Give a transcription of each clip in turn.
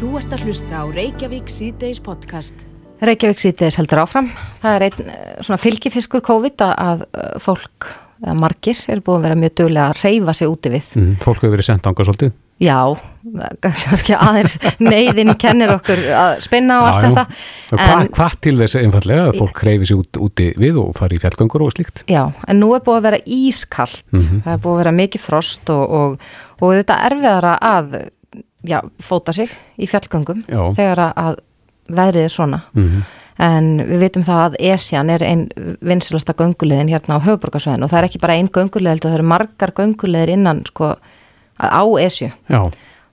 Þú ert að hlusta á Reykjavík síðdeis podcast. Reykjavík síðdeis heldur áfram. Það er einn eh, svona fylgifiskur COVID að eh, fólk, eða margir, er búin að vera mjög duglega að reyfa sig úti við. Mm, fólk hefur verið sendt ánga svolítið. Já, kannski aðeins neyðin kennir okkur að spinna á allt þetta. Hvað hva til þess einfallega að fólk reyfi sig út, úti við og fari í fjallgöngur og slíkt? Já, en nú er búið að vera ískallt. Mm -hmm. Það er búið að vera mikið frost og, og, og þetta er erfiðara að já, fóta sig í fjallgöngum já. þegar að veðrið er svona. Mm -hmm. En við veitum það að Esjan er einn vinsilasta göngulegin hérna á höfuborgarsvæðin og það er ekki bara einn göngulegil, það eru margar göngulegir innan sko á Esju.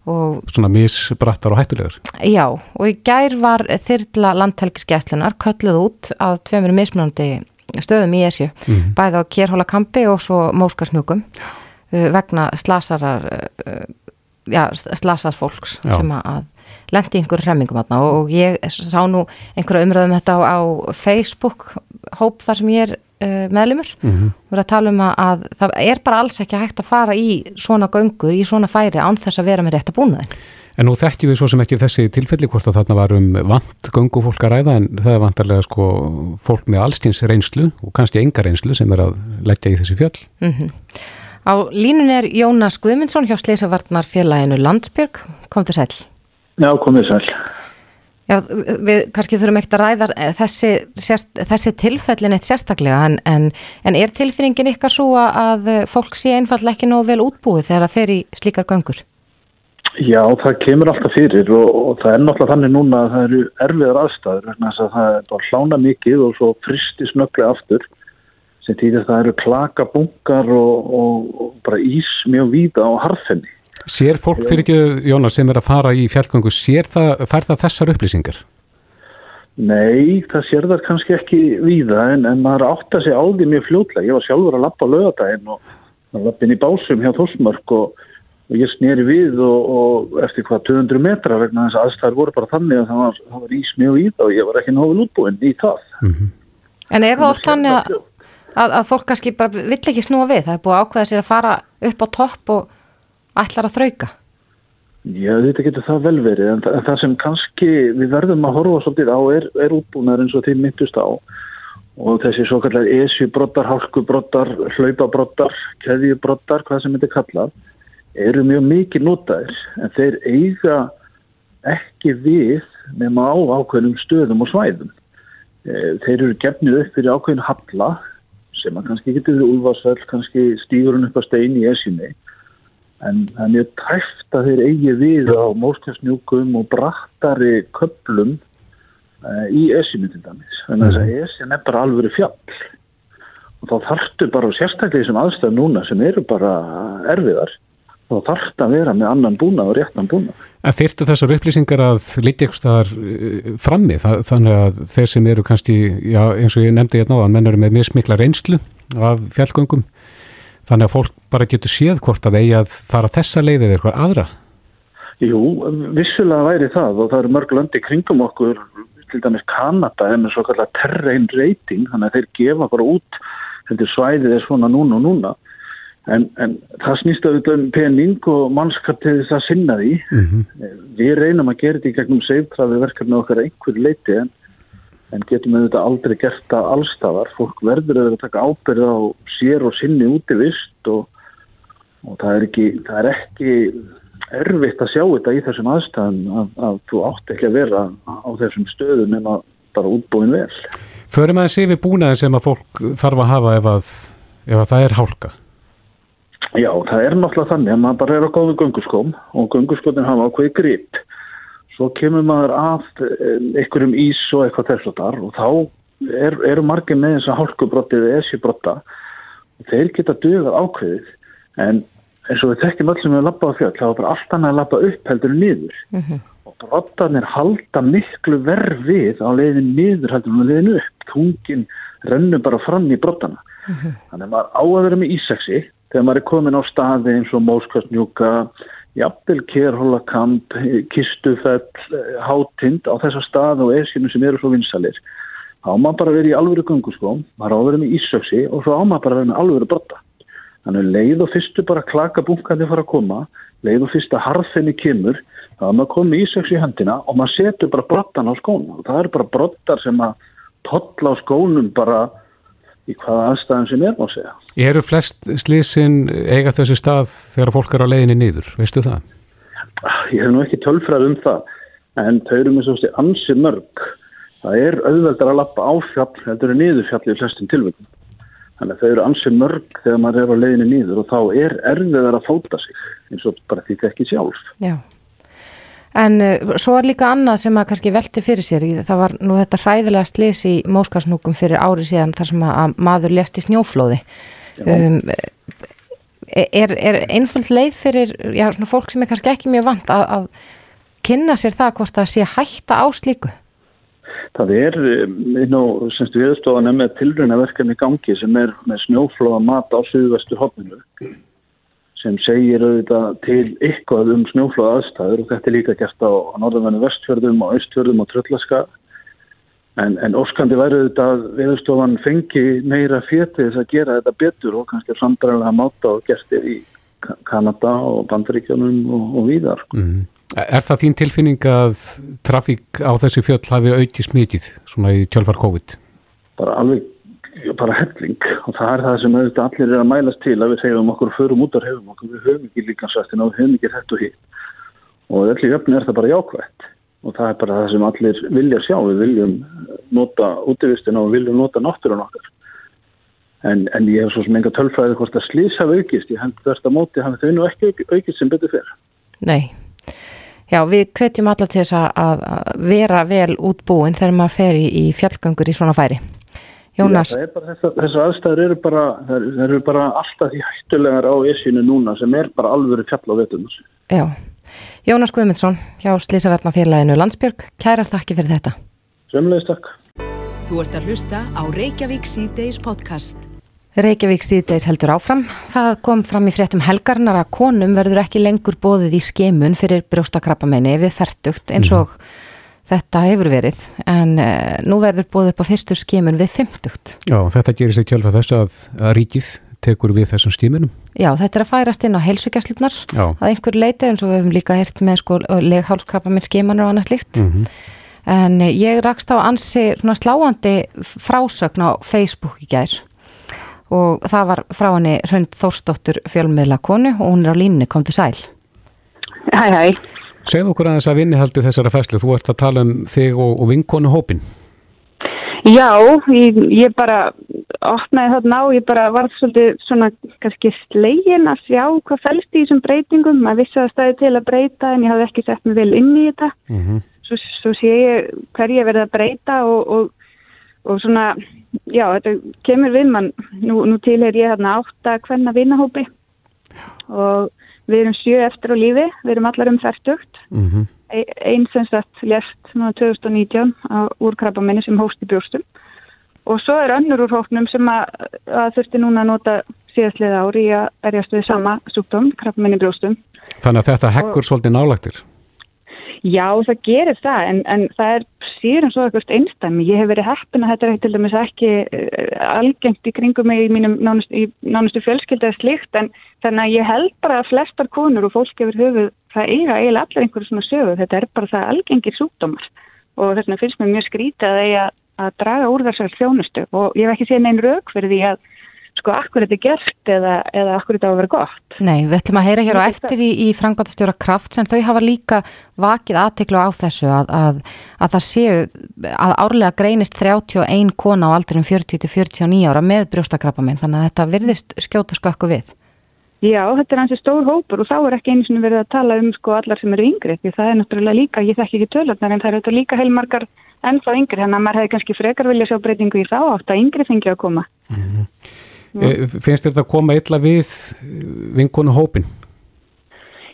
Og, svona misbrattar og hættulegur. Já, og í gær var þyrla landhelgiskeslunar kölluð út að tveimur mismunandi stöðum í Esju, mm -hmm. bæði á Kérhólakampi og svo Móskarsnúkum uh, vegna slasarar, uh, já, slasar fólks já. sem að lendi einhverju hremmingum aðna og ég sá nú einhverju umröðum um þetta á, á Facebook hóp þar sem ég er uh, meðlumur mm -hmm. og verið að tala um að það er bara alls ekki hægt að fara í svona göngur, í svona færi án þess að vera með rétt að búna þeim. En nú þekkjum við svo sem ekki þessi tilfelli hvort að þarna var um vant göngufólk að ræða en það er vantarlega sko fólk með allskins reynslu og kannski enga reynslu sem er að leggja í þessi fjöll. Mm -hmm. Á línun er Jónas Guðmundsson hjá Sleisavarnar félaginu Landsbjörg. Kom til sæl. Já, komið sæl. Já, við kannski þurfum ekkert að ræða þessi, sérst, þessi tilfellin eitt sérstaklega en, en, en er tilfinningin ykkar svo að fólk sé einfall ekki nógu vel útbúið þegar það fer í slíkar göngur? Já, það kemur alltaf fyrir og, og það er náttúrulega þannig núna að það eru erfiðar aðstæður vegna þess að það er hlána mikið og svo fristi snögglega aftur sem týðir það eru klakabungar og, og, bara ís mjög víða á harfenni Sér fólk fyrir ekki, Jónas, sem er að fara í fjallgöngu, sér það, fær það þessar upplýsingar? Nei, það sér það kannski ekki víða en, en maður átta sig á því mjög fljóðlega. Ég var sjálfur að lappa lögadaginn og lappin í básum hjá Þorsmörk og, og ég snýri við og, og eftir hvað 200 metra vegna þess að aðstæður voru bara þannig að það var, það var ís mjög víða og ég var ekki náður útbúinn í það. Mm -hmm. En er það oft þannig að, að, að fólk kannski bara vill ekki snúa við? Það er búið ákveða sér að fara upp á topp og ætlar að þrauka? Já, þetta getur það vel verið, en það, það sem kannski við verðum að horfa svolítið á er, er útbúnaður eins og því myndust á og þessi svo kallar esjubrottar, hálkubrottar, hlaupabrottar, keðjubrottar, hvað sem þetta kallað, eru mjög mikið notaðir, en þeir eiga ekki við nema á ákveðnum stöðum og svæðum. E, þeir eru gefnið upp fyrir ákveðin halla sem að kannski getur við úlvarsfell, kannski stýður hann upp að stein í esjunni. En það er mjög tæft að þeir eigi við á móskjafsnjúkum og brattari köplum uh, í esinu til dæmis. Þannig að mm. esin er bara alveg fjall. Og þá þarftu bara sérstaklega þessum aðstæðu núna sem eru bara erfiðar þá þarftu að vera með annan búna og réttan búna En þyrtu þessar upplýsingar að litja ykkur staðar eh, frammi þannig að þeir sem eru kannski, já eins og ég nefndi hérna á að menn eru með mismikla reynslu af fjallgöngum Þannig að fólk bara getur séð hvort að eigi að fara þessa leið eða eitthvað aðra? Jú, vissulega væri það og það eru mörg löndi kringum okkur, til dæmis Kanada er með svo kallar terrain rating, þannig að þeir gefa bara út, heldur svæðið er svona núna og núna. En, en það snýst auðvitað um pening og mannskap til þess að sinna því. Mm -hmm. Við reynum að gera þetta í gegnum seiftrafi verkefni okkar einhver leiti en en getum þetta aldrei gert það allstafar. Fólk verður að taka ábyrða á sér og sinni útivist og, og það, er ekki, það er ekki erfitt að sjá þetta í þessum aðstæðan að, að þú átt ekki að vera á þessum stöðum en að bara útbúin vel. Förum að sé við búnaði sem að fólk þarf að hafa ef, að, ef að það er hálka? Já, það er náttúrulega þannig að maður bara er á góðu gunguskóm og gunguskótin hafa ákveði grip. Svo kemur maður að eh, einhverjum ís og eitthvað þess að þar og þá er, eru margir með þess að hálkubrottið eða esjubrotta og þeir geta dögað ákveðið en eins og við tekjum öll sem við lappa á fjöld þá er bara allt annað að lappa upp heldur niður. Mm -hmm. og brottanir halda miklu verfið á leiðin niður heldur með leiðin upp. Tungin rennur bara fram í brottana. Mm -hmm. þannig að maður á að vera með ísexi þegar maður er komin á staði eins og móskastnjúka jafnvel kerhólakamp, kistufell, hátind á þessa stað og eskinu sem eru svo vinsalir. Þá má bara verið í alvöru gungu sko, maður á að vera með ísöksi og svo á maður bara vera með alvöru brotta. Þannig leið og fyrstu bara klaka bunkandi fara að koma, leið og fyrstu harfinni kemur, Það er maður komið ísöks í hendina og maður setur bara brottan á skónu það eru bara brottar sem að totla á skónum bara í hvaða aðstæðan sem er má segja. Eru flest slísin eiga þessi stað þegar fólk er á leiðinni nýður, veistu það? Ég hef nú ekki tölfræð um það en þau eru með svo stið ansi mörg. Það er auðveldar að lappa á fjall, þetta eru niður fjall í flestum tilvægum. Þannig að þau eru ansi mörg þegar maður er á leiðinni nýður og þá er erfiðar að fóta sig eins og bara því það ekki sjálf. Já. En uh, svo er líka annað sem að kannski velti fyrir sér. Það var nú þetta hræðilega slis í Móskarsnúkum fyrir árið síðan þar sem að maður lést í snjóflóði. Um, er, er einföld leið fyrir já, fólk sem er kannski ekki mjög vant að, að kynna sér það hvort það sé hætta á slíku? Það er einn og semst viðstofan er með tilrönaverkefni gangi sem er með snjóflóða mat á suðvestu hopninu sem segir auðvitað til eitthvað um snjóflóða aðstæður og þetta er líka gert á, norðanvennu vestfjörðum og austfjörðum og tröllaska en, en óskandi væri auðvitað viðstofan fengi meira fétið þess að gera þetta betur og kannski samdræðilega máta og gestir í Kanada og Bandaríkjónum og, og víðar. Mm. Er það þín tilfinning að trafík á þessi fjöll hafi auki smítið svona í tjálfar COVID? Bara alveg bara helling. Og það er það sem auðvitað allir er að mælast til að við segjum okkur förum út af hefum okkur, við höfum ekki líkansvæstin og við höfum ekki þetta og hitt. Og öllu jöfn er það bara jákvægt og það er bara það sem allir vilja sjá, við viljum nota útvistin og við viljum nota náttúrun okkar. En, en ég hef svo sem enga tölfræði hvort að slís hafa aukist, ég held verðst að móti hafa þau nú ekki aukist sem betur fyrir Nei, já við hvetjum alla til þess að vera vel útbúin þegar maður fer í fjallgöngur í svona færi Jónas. Já, þessar þessi aðstæður eru bara, eru bara alltaf því hættulegar á esinu núna sem er bara alvöru fjall á vetum. Já, Jónas Guðmundsson hjá Slísaverðnafélaginu Landsbjörg, kærar þakki fyrir þetta. Semlega takk. Þú ert að hlusta á Reykjavík C-Days podcast. Reykjavík C-Days heldur áfram. Það kom fram í fréttum helgarnar að konum verður ekki lengur bóðið í skemun fyrir brjóstakrappamenni við færtugt eins og mm þetta hefur verið en uh, nú verður búið upp á fyrstur skimun við 50. Já, þetta gerir sig kjálfa þess að, að ríkið tekur við þessum stíminum. Já, þetta er að færast inn á heilsugjastlutnar að einhver leita eins og við hefum líka hirt með sko leghálskrappa með skimanur og annað slikt mm -hmm. en ég rakst á ansi svona sláandi frásögn á Facebook í gær og það var frá henni Hrönd Þórsdóttur fjölmiðla konu og hún er á línni, kom til sæl. Hæ, hæ. Segð okkur aðeins að vinni haldi þessara fæslu, þú ert að tala um þig og, og vinkonu hópin. Já, ég, ég bara opnaði þarna á, ég bara var svolítið svona kannski slegin að sjá hvað fælst í þessum breytingum, maður vissi að staði til að breyta en ég hafði ekki sett mig vel inn í þetta, mm -hmm. svo, svo sé ég hverja verið að breyta og, og, og svona, já þetta kemur við mann, nú, nú til er ég hérna átt að hvenna vinnahópi og Við erum sjö eftir á lífi, við erum allar um færtugt. Mm -hmm. E Einn sem sagt lest núna 2019 á úrkrabbamenni sem hóst í brjóstum. Og svo er önnur úr hóknum sem að, að þurfti núna að nota síðastlega ári í að erjast við sama súkdóm, krabbamenni brjóstum. Þannig að þetta hekkur og... svolítið nálagtir? Já, það gerir það, en, en það er síðan svo ekkert einstæmi. Ég hef verið heppin að þetta er til dæmis ekki uh, algengt í kringum mig í mínum nánust, í, nánustu fjölskylda eða slikt, en þannig að ég held bara að flestar konur og fólk hefur höfuð, það eiga eiginlega allir einhverju svona sögu. Þetta er bara það algengir súkdómar og þess vegna finnst mér mjög skrítið að eiga að draga úr þessar þjónustu og ég hef ekki séð neinn rauk fyrir því að sko, akkur þetta er gert eða, eða akkur þetta á að vera gott. Nei, við ætlum að heyra hér á eftir í, í frangvátastjóra kraft sem þau hafa líka vakið aðteklu á þessu að, að, að það séu að árlega greinist 31 kona á aldurum 40-49 ára með brjóstakrappaminn þannig að þetta virðist skjóta skakku við. Já, þetta er hansi stór hópur og þá er ekki einu sem verið að tala um sko allar sem eru yngri því það er náttúrulega líka, ég þekk ekki tölunar en það eru líka heilmarkar ennþá yngri þannig að maður hefði kannski frekar vilja sjá breytingu í þá átt að yngri fengi að koma. Mm -hmm. Mm. Finnst þetta að koma illa við eh, vinkonu hópin?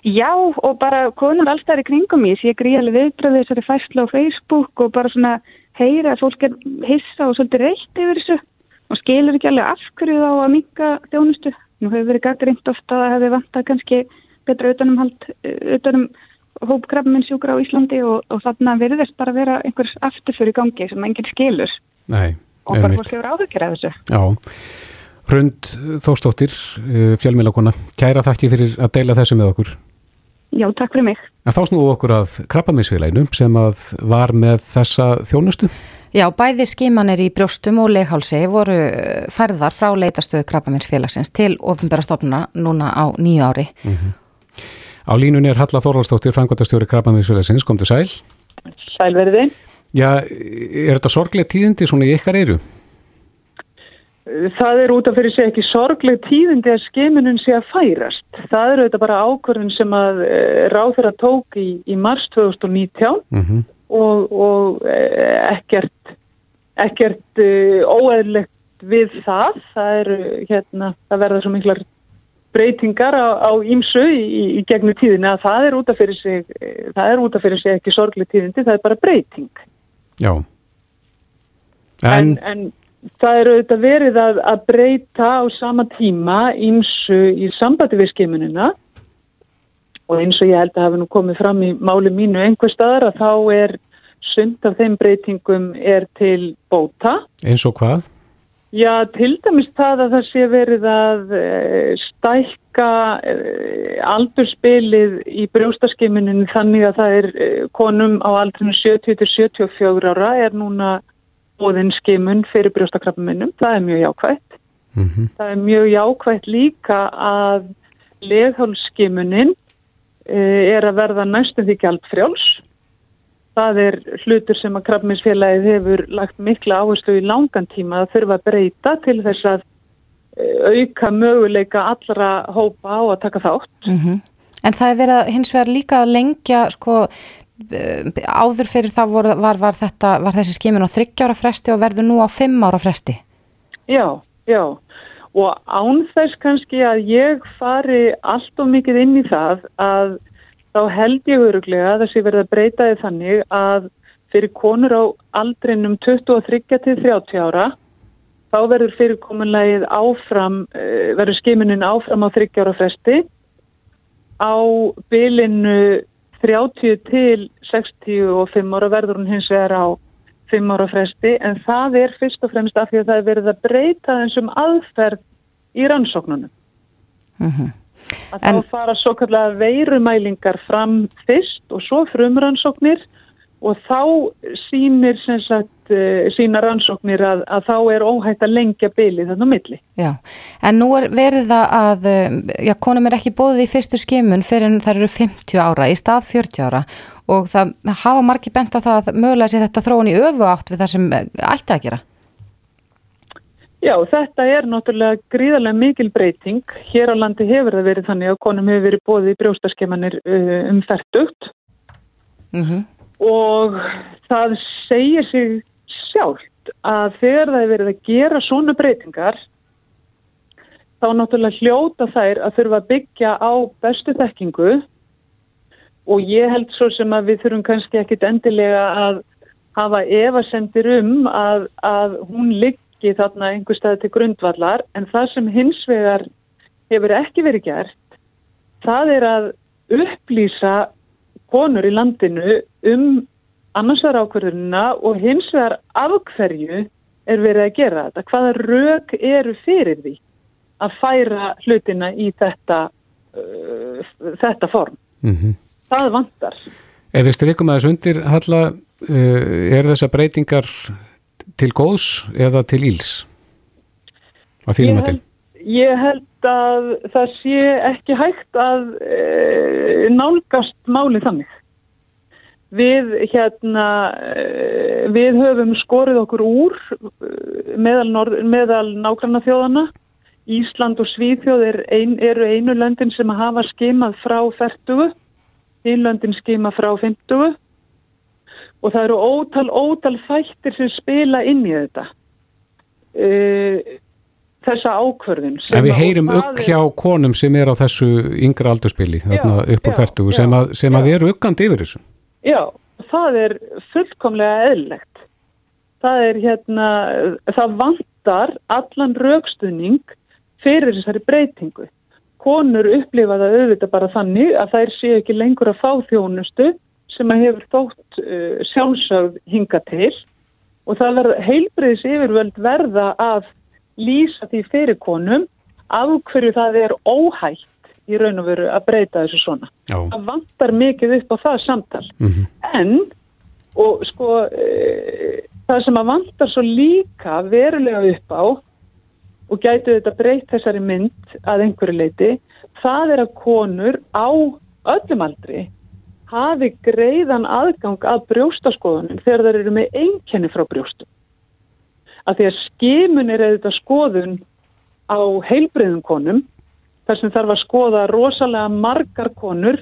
Já og bara konur alltaf er í kringum í ég gríðarlega viðbröði þessari fæsla á Facebook og bara svona heyra að fólk er hissa og svolítið reitt yfir þessu og skilur ekki alveg afhverju þá að minka þjónustu. Nú hefur verið gaggrind ofta að hefur vantað kannski betra utanumhald utanum hópkrafminn sjúkra á Íslandi og, og þarna verðist bara vera einhvers afturfyrir gangi sem enginn skilur Nei, og bara fólk hefur af þessu. Já Hrund Þóstóttir, eh, fjölmjölakona, kæra þakki fyrir að deila þessu með okkur. Já, takk fyrir mig. En þá snúum við okkur að krabbaminsfélaginu sem að var með þessa þjónustu? Já, bæði skimanir í brjóstum og leghálsi voru færðar frá leitastöðu krabbaminsfélagsins til ofinbæra stofnuna núna á nýju ári. Mm -hmm. Á línunni er Halla Þorvaldstóttir, frangværtastjóri krabbaminsfélagsins, kom til sæl. Sælverði. Já, er þetta sorglega tíðindi svona í ykkar eiru? Það er út af fyrir sig ekki sorgleg tíðindi að skimunum sé að færast. Það eru þetta bara ákvörðin sem að eh, ráður að tók í, í mars 2019 mm -hmm. og, og eh, ekkert, ekkert uh, óæðilegt við það. Það, er, hérna, það verða svo miklar breytingar á ímsu í, í, í gegnum tíðinu að það er út af fyrir sig, er fyrir sig ekki sorgleg tíðindi, það er bara breyting. Já. En... en, en það eru auðvitað verið að, að breyta á sama tíma ímsu í sambandi við skimunina og eins og ég held að hafa nú komið fram í máli mínu einhver staðar að þá er sund af þeim breytingum er til bóta. Eins og hvað? Já, til dæmis það að það sé verið að e, stækka e, aldurspilið í brjóstaskimuninu þannig að það er e, konum á aldrinu 70-74 ára er núna óðinskimun fyrir brjóstakrappaminnum, það er mjög jákvægt. Mm -hmm. Það er mjög jákvægt líka að leghálskimunin e, er að verða næstum því gjaldfrjáls. Það er hlutur sem að krabbminsfélagið hefur lagt mikla áherslu í langan tíma að þurfa að breyta til þess að e, auka möguleika allra hópa á að taka þátt. Mm -hmm. En það er verið að hins vegar líka að lengja sko áður fyrir það var, var, var, þetta, var þessi skimin á þryggjára fresti og verður nú á fimm ára fresti? Já, já. Og án þess kannski að ég fari allt og mikið inn í það að þá held ég öruglega að þessi verða breytaði þannig að fyrir konur á aldrinum 23 til 30 ára þá verður fyrirkomunlegið áfram, eh, verður skiminin áfram á þryggjára fresti. Á bylinu 30 til 65 ára verður hún hins vegar á 5 ára fresti en það er fyrst og fremst af því að það er verið að breyta þessum aðferð í rannsóknunum. Mm -hmm. Að en... þá fara svo kallega veirumælingar fram fyrst og svo frumrannsóknir og þá sínir sagt, eh, sína rannsóknir að, að þá er óhægt að lengja bylið þannig á milli. Já, en nú er verið að, eh, já, konum er ekki bóðið í fyrstu skimun fyrir en það eru 50 ára í stað 40 ára og það hafa margi bent á það að mögulega sé þetta þróun í öfu átt við það sem ætti að gera. Já, þetta er náttúrulega gríðarlega mikil breyting. Hér á landi hefur það verið þannig að konum hefur verið bóðið í brjóstaskemannir eh, um færtugt. Mhm. Mm og það segir sig sjálft að þegar það er verið að gera svona breytingar þá náttúrulega hljóta þær að þurfa að byggja á bestu þekkingu. Og ég held svo sem að við þurfum kannski ekkit endilega að hafa evasendir um að, að hún liggi þarna einhver stað til grundvallar. En það sem hins vegar hefur ekki verið gert það er að upplýsa konur í landinu um annars vegar ákverðunina og hins vegar af hverju er verið að gera þetta. Hvaða rauk eru fyrir því að færa hlutina í þetta, uh, þetta form? Mm -hmm. Það vantar. Ef við strykum aðeins undir, Halla, uh, er þessa breytingar til góðs eða til íls? Á þínum að til? Ég held að það sé ekki hægt að e, nálgast máli þannig. Við, hérna, e, við höfum skorið okkur úr e, meðal, meðal nákvæmna þjóðana. Ísland og Svíþjóð er ein, eru einu löndin sem hafa skimað frá 40, einlöndin skima frá 50 og það eru ótal, ótal þættir sem spila inn í þetta. Það þessa ákverðin. En við heyrum upp hjá konum sem er á þessu yngra aldurspili, þarna upp á færtugu, sem, að, sem að eru uppgandi yfir þessu. Já, það er fullkomlega eðlegt. Það er hérna, það vantar allan raukstuðning fyrir þessari breytingu. Konur upplifa það auðvitað bara þannig að þær séu ekki lengur að fá þjónustu sem að hefur þótt uh, sjálfsögð hinga til og það verður heilbriðis yfirvöld verða að lýsa því fyrir konum af hverju það er óhægt í raun og veru að breyta þessu svona. Já. Það vantar mikið upp á það samtal. Mhm. En, og sko, e, það sem að vantar svo líka verulega upp á og gætu þetta breytt þessari mynd að einhverju leiti, það er að konur á öllum aldri hafi greiðan aðgang að brjóstaskoðunum þegar þeir eru með einkenni frá brjóstum. Að því að skimun er auðvitað skoðun á heilbreyðum konum þar sem þarf að skoða rosalega margar konur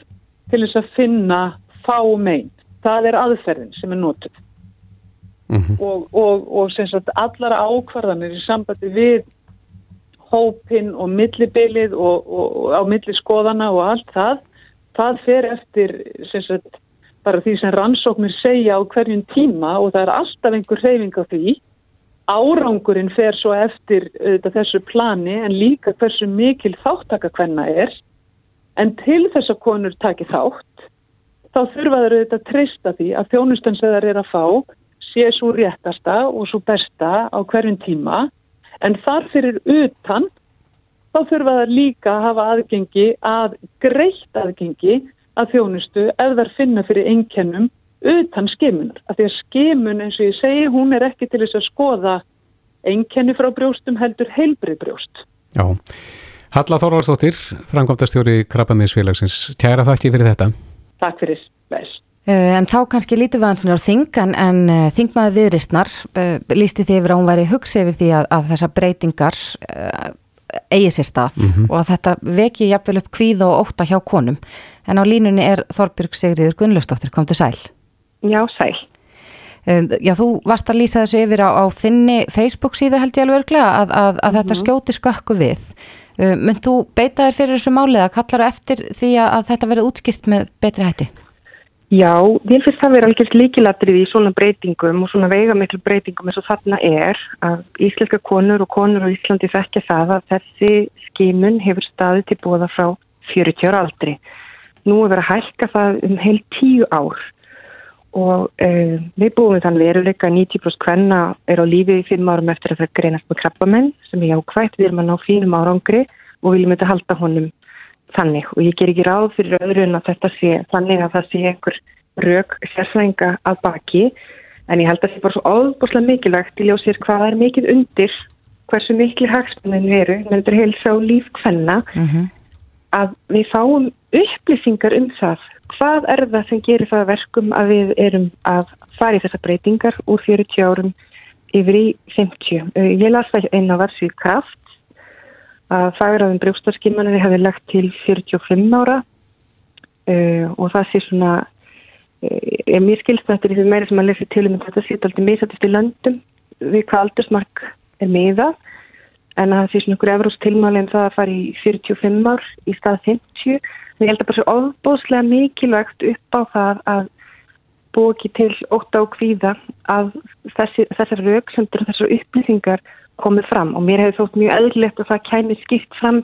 til þess að finna fá megin. Það er aðferðin sem er notuð. Mhm. Og, og, og sem sagt allar ákvarðanir í sambandi við hópin og millibilið og, og, og á milliskoðana og allt það, það fer eftir sagt bara því sem rannsóknir segja á hverjum tíma og það er alltaf einhver reyfing á því árangurinn fer svo eftir auðvitað, þessu plani en líka hversu mikil þáttaka hvenna er. En til þess að konur taki þátt þá þurfa þeir auðvitað að treysta því að þjónustan sem þeir eru að fá sé svo réttasta og svo besta á hverjum tíma. En þar fyrir utan þá þurfa þeir líka að hafa aðgengi að greitt aðgengi að þjónustu ef þær finna fyrir einkennum utan skimunar. Af því að skimun eins og ég segi, hún er ekki til þess að skoða einkenni frá brjóstum heldur heilbrið brjóst. Já. Halla Þorvarsdóttir, framkvæmdastjóri Krabbaminsfélagsins. Kæra þakki fyrir þetta. Takk fyrir, veist. Uh, En þá kannski mér á þingan en uh, þingmaður viðristnar uh, lísti því yfir að hún væri hugsa yfir því að, að þessar breytingar uh, eigi sér stað og að þetta veki jafnvel upp kvíð og ótta hjá konum. En á línunni er Þorbjörg Sigriður Gunnlaustóttir, kom til sæl. Já, sæl. Um, já, þú varst að lýsa þessu yfir á, á þinni Facebook síðu held ég alveg örglega að, að, að þetta skjóti skökku við. Uh, Mynd þú beita þér fyrir þessu máli að kallar eftir því að, að þetta verði útskipt með betri hætti? Já, ég finnst það vera algjörst líkilatrið í svona breytingum og svona veigamiklu breytingum eins og þarna er að íslenska konur og konur á Íslandi þekkja það að þessi skimun hefur staðið til bóða frá 40 ára aldri. Nú er verið að hælka það um heil 10 ár og uh, við búum við þann veruleika að 90% hvenna er á lífi í 5 árum eftir að það greinast með krabbamenn sem er jákvægt, við erum að ná fínum árangri og viljum þetta halda honum þannig. Og ég ger ekki ráð fyrir öðru en að þetta sé þannig að það sé einhver rauk sérfræðinga að baki. En ég held að það sé bara svo óbúslega mikilvægt til ljósir hvað er mikið undir hversu mikil hagsmunnin veru með þetta er heilsa og líf hvenna að við fáum upplýsingar um það hvað er það sem gerir það að verkum að við erum að fara í þessar breytingar úr 40 árum yfir í 50. Uh, Ég las það einn á varsvíð kraft að fagraðum brjóstarskimanari hefði lagt til 45 ára uh, og það sé svona uh, mér skilst þetta er því meira sem að lesi til um þetta sé alltaf misættist í löndum við hvað aldursmark er miða en að það sé svona einhverju efrúst tilmáli en það að fara í 45 ár í stað 50 en ég held að bara svo ofbóðslega mikilvægt upp á það að búið ekki til óta og kvíða að þessi, þessar rauksendur og þessar upplýsingar komið fram. Og mér hefði þótt mjög eðlilegt að það kæmi skipt fram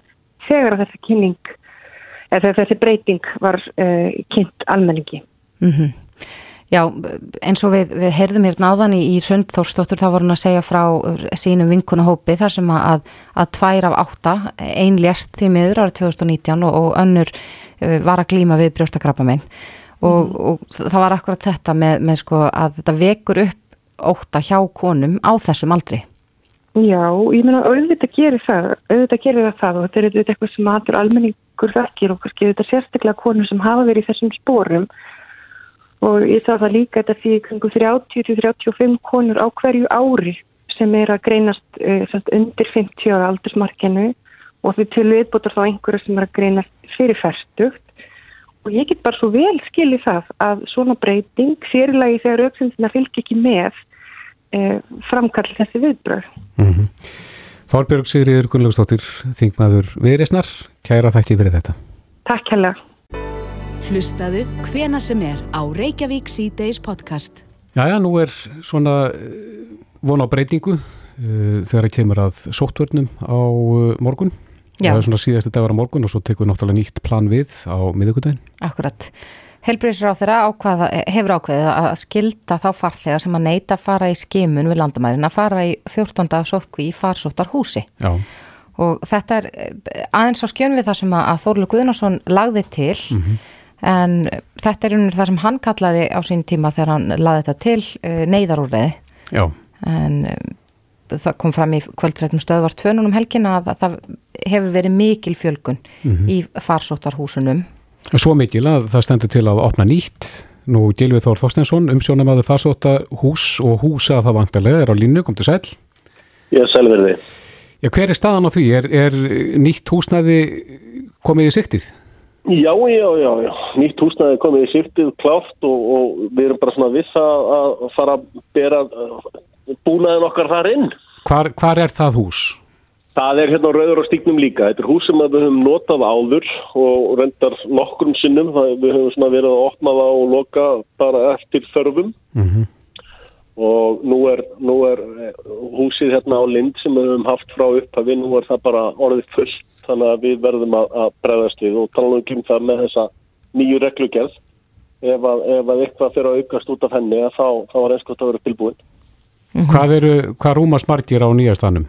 þegar þessi kynning eða þessi breyting var uh, kynnt almenningi. Mm Já, eins og við, við heyrðum hér náðan í, í Sönd Þórsdóttur þá voru hann að segja frá sínum vinkunahópi þar sem að, að tvær af átta, ein lést því miður árið 2019 og, og önnur uh, var að glýma við brjóstakrapamenn og, og það var akkurat þetta með, með sko að þetta vekur upp óta hjá konum á þessum aldri. Já, ég meina auðvitað gerir það, auðvitað gerir það það og þetta er auðvitað eitthvað sem aður almenningur þekkir og kannski auðvitað sérstaklega konur sem hafa verið í þessum spórum og ég sá það líka þetta því kringum 30-35 konur á hverju ári sem er að greinast uh, samt, undir 50 ára aldursmarkinu og því til viðbútar þá einhverja sem er að greinast fyrir færstugt og ég get bara svo vel skilið það að svona breyting fyrirlagi þegar auksindina fylgir ekki með uh, framkall þessi viðbröð. Mm -hmm. Þorbjörg Sigriður Gunnlaugstóttir, þingmaður Viðresnar, kæra þætti fyrir þetta. Takk hella. Hlustaðu hvena sem er á Reykjavík C-Days podcast. Jæja, nú er svona von á breytingu uh, þegar það kemur að sóttvörnum á uh, morgun. Já. Það er svona síðasti dagar á morgun og svo tekur við náttúrulega nýtt plan við á miðugudaginn. Akkurat. Helbriðsra á þeirra ákvaða, hefur ákveðið að skilda þá farþega sem að neyta að fara í skimun við landamærin að fara í 14. sótkví í farsóttar húsi. Já. og þetta er eh, aðeins á skjön við það sem að Þórlu Guðnarsson lagði til mm -hmm. En þetta er unir það sem hann kallaði á sín tíma þegar hann lagði þetta til eh, neyðarúrreði en eh, það kom fram í kvöldrættum stöðvar tvönunum helgina að það hefur verið mikil fjölgun mm -hmm. í farsóttarhúsunum. Svo mikil að það stendur til að opna nýtt. Nú Gilvið Þór Þorstensson, umsjónum að það farsóttarhús og húsa það vantarlega er á línu, kom til sæl Ég er sælverði Já, hver er staðan á því? Er, er nýtt húsnæði komið í siktið? Já, já, já, já. Nýtt húsnæði komið í siktið kláft og, og við erum bara svona viss að fara að bera búnaðin okkar þar inn. Hvar, hvar er það hús? Það er hérna rauður á stíknum líka. Þetta er hús sem við höfum notað áður og reyndar nokkrum sinnum. Við höfum svona verið að opna það og loka bara eftir þörfum. Mm og nú er, nú er eh, húsið hérna á Lind sem við höfum haft frá upphafi, nú er það bara orðið fullt þannig að við verðum að, að bregðast við og tala um það með þessa nýju reglugjörð ef að, ef að eitthvað fyrir að aukast út af henni þá, þá er einskvæmt að vera tilbúin. Mhm. Hvað eru, hvað rúmast margir á nýjastanum?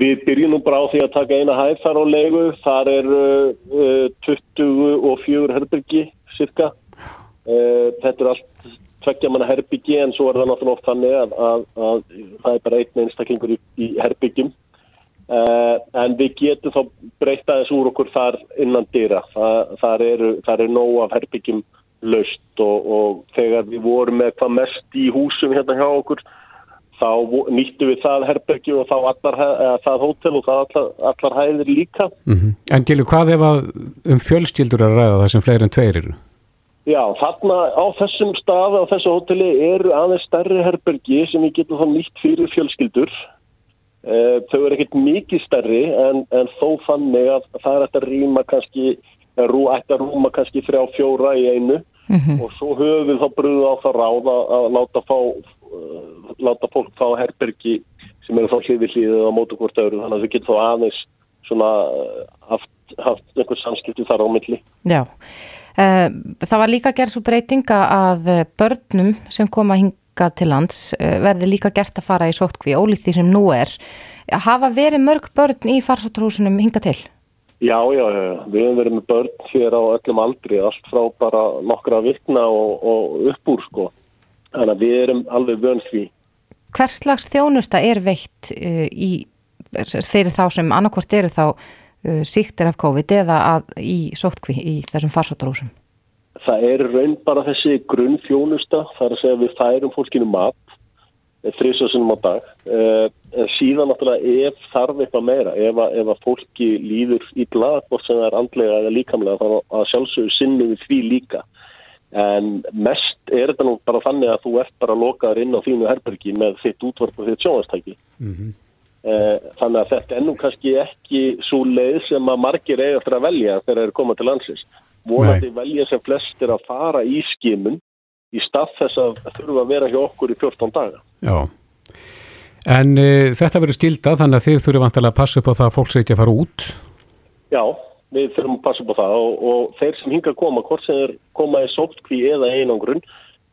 Við byrjum nú bara á því að taka eina hæð þar á leigu, þar er uh, 24 herbyrgi cirka uh, þetta er allt tveggja manna herbyggi en svo er það náttúrulega oft þannig að, að, að það er bara einn einstaklingur í, í herbyggjum uh, en við getum þá breyta þess úr okkur þar innan dýra það, þar eru er nóg af herbyggjum löst og, og þegar við vorum með hvað mest í húsum hérna hjá okkur þá nýttu við það herbergi og þá allar, það hótel og það allar, allar hæðir líka mm -hmm. En Gilju, hvað ef að um fjölskyldur að ræða það sem fleiri en tveir eru? Já, þarna á þessum staði, á þessu hóteli eru aðeins stærri herbergi sem við getum þá nýtt fyrir fjölskyldur. Uh, þau eru ekkert mikið stærri en, en þó þannig að það er að rýma kannski, rú, að rúma kannski þrjá fjóra í einu mm -hmm. og svo höfum við þá brúið á það ráð að láta, fá, uh, láta fólk fá herbergi sem eru þá hlýðið hlýðið á mótu hvort öðru þannig að þau getum þá aðeins svona uh, haft, haft einhver samskipti þar á milli. Já. Eh, það var líka gerð svo breytinga að eh, börnum sem koma hinga til lands eh, verði líka gert að fara í sótkví, ólíkt því sem nú er. Hafa verið mörg börn í farsóttarhúsunum hinga til? Já, já, við hefum verið með börn fyrir á öllum aldri, allt frá bara nokkra vikna og, og uppbúr sko. Þannig að við erum alveg vönd því. Hvers slags þjónusta er veitt í, fyrir þá sem annarkvort eru þá Uh, síktir af COVID eða í sótkví í þessum farsóttarúsum? Það er raun bara þessi grunn þjónusta, það er að segja við færum fólkinu mat eh, þrjusásunum á dag eh, en síðan náttúrulega ef þarf eitthvað meira, ef að, ef að fólki líður ítla, hvort sem það er andlega eða líkamlega, þá að sjálfsögur sinnum við því líka en mest er þetta nú bara þannig að þú ert bara lokaður inn á þínu herbergi með þitt útvarp og þitt sjónastæki mm -hmm. Eh, þannig að þetta ennum kannski ekki svo leið sem að margir eiga eftir að velja þegar þeir eru komað til landsins. Vonandi Nei. velja sem flestir að fara í skimun í stað þess að þurfa að vera hjá okkur í 14 daga. Já, en e, þetta verður skilda þannig að þið þurfum vantilega að passa upp á það að fólk sé ekki að fara út. Já, við þurfum að passa upp á það og, og þeir sem hinga að koma, hvort sem þeir koma í sótkví eða einangrunn,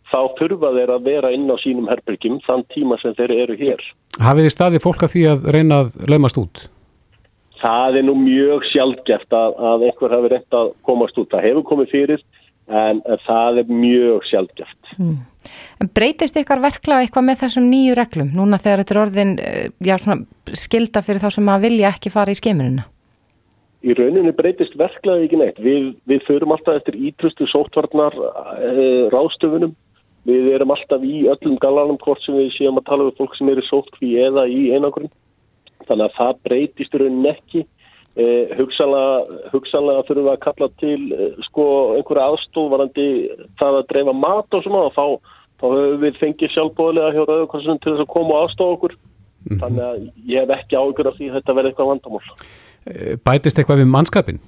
þá þurfa þeir að vera inn á sínum herbyrgjum þann tíma sem þeir eru hér. Hafið þið staði fólk að því að reyna að lögmast út? Það er nú mjög sjálfgeft að, að einhver hafi reynd að komast út. Það hefur komið fyrir en, það er mjög sjálfgeft. Mm. En breytist ykkar verkla eitthvað með þessum nýju reglum núna þegar þetta er orðin eh, já, skilda fyrir þá sem að vilja ekki fara í skeiminuna? Í rauninu breytist verklaði ekki neitt. Við, við förum alltaf eftir ítrustu sóttvarnar e, ráðstöfunum Við erum alltaf í öllum galanum hvort sem við séum að tala um fólk sem eru sótkví eða í einangrun. Þannig að það breytist raunin ekki. Eh, hugsanlega þurfum við að kalla til eh, sko, einhverja aðstofvarandi það að dreifa mat og svona og þá, þá höfum við fengið sjálfbóðilega hjá Rauðurkonsum til þess að koma og aðstofa okkur. Mm -hmm. Þannig að ég hef ekki ágjör af því að þetta verði eitthvað vandamál. Eh, bætist eitthvað við mannskapin?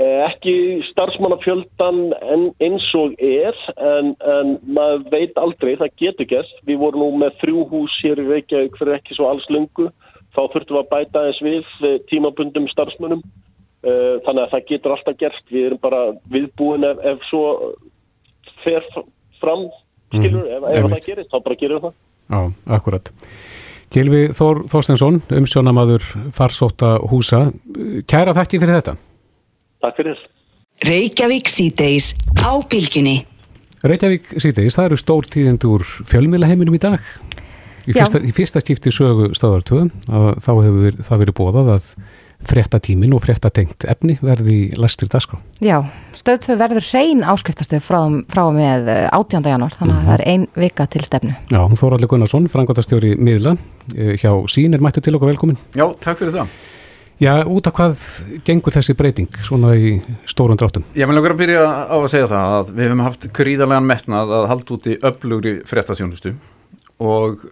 Eh, ekki starfsmannafjöldan eins og er en, en maður veit aldrei, það getur gæst. Við vorum nú með þrjú hús hér í Reykjavík fyrir ekki svo alls lungu. Þá þurftum við að bæta eins við eh, tímabundum starfsmönnum. Eh, þannig að það getur alltaf gerst. Við erum bara viðbúin ef, ef svo fer fram, skilur, mm, ef, ef það gerist, þá bara gerum við það. Já, akkurat. Gilvi Þór Þorstensson, umsjónamaður farsóta húsa. Kæra þakki fyrir þetta. Takk fyrir. Reykjavík síðdeis á bylginni. Reykjavík síðdeis, það eru stór tíðind úr fjölmilaheiminum í dag. Í fyrsta, í fyrsta skipti sögu stöðartöðum þá hefur það verið bóðað að fréttatímin og fréttatengt efni verði lastir dagskrá. Já, stöðtöð verður hrein áskriftastöð frá, frá með 18. Eh, januar, þannig að mm -hmm. það er ein vika til stefnu. Já, Þóraldur Gunnarsson, frangotastjóri miðla eh, hjá sín er mættu til okkur velkomin. Já, takk fyrir það. Já, út af hvað gengur þessi breyting svona í stórun dráttum? Ég vil náttúrulega byrja á að segja það að við hefum haft gríðarlegan metnað að halda út í öflugri fréttasjónustu og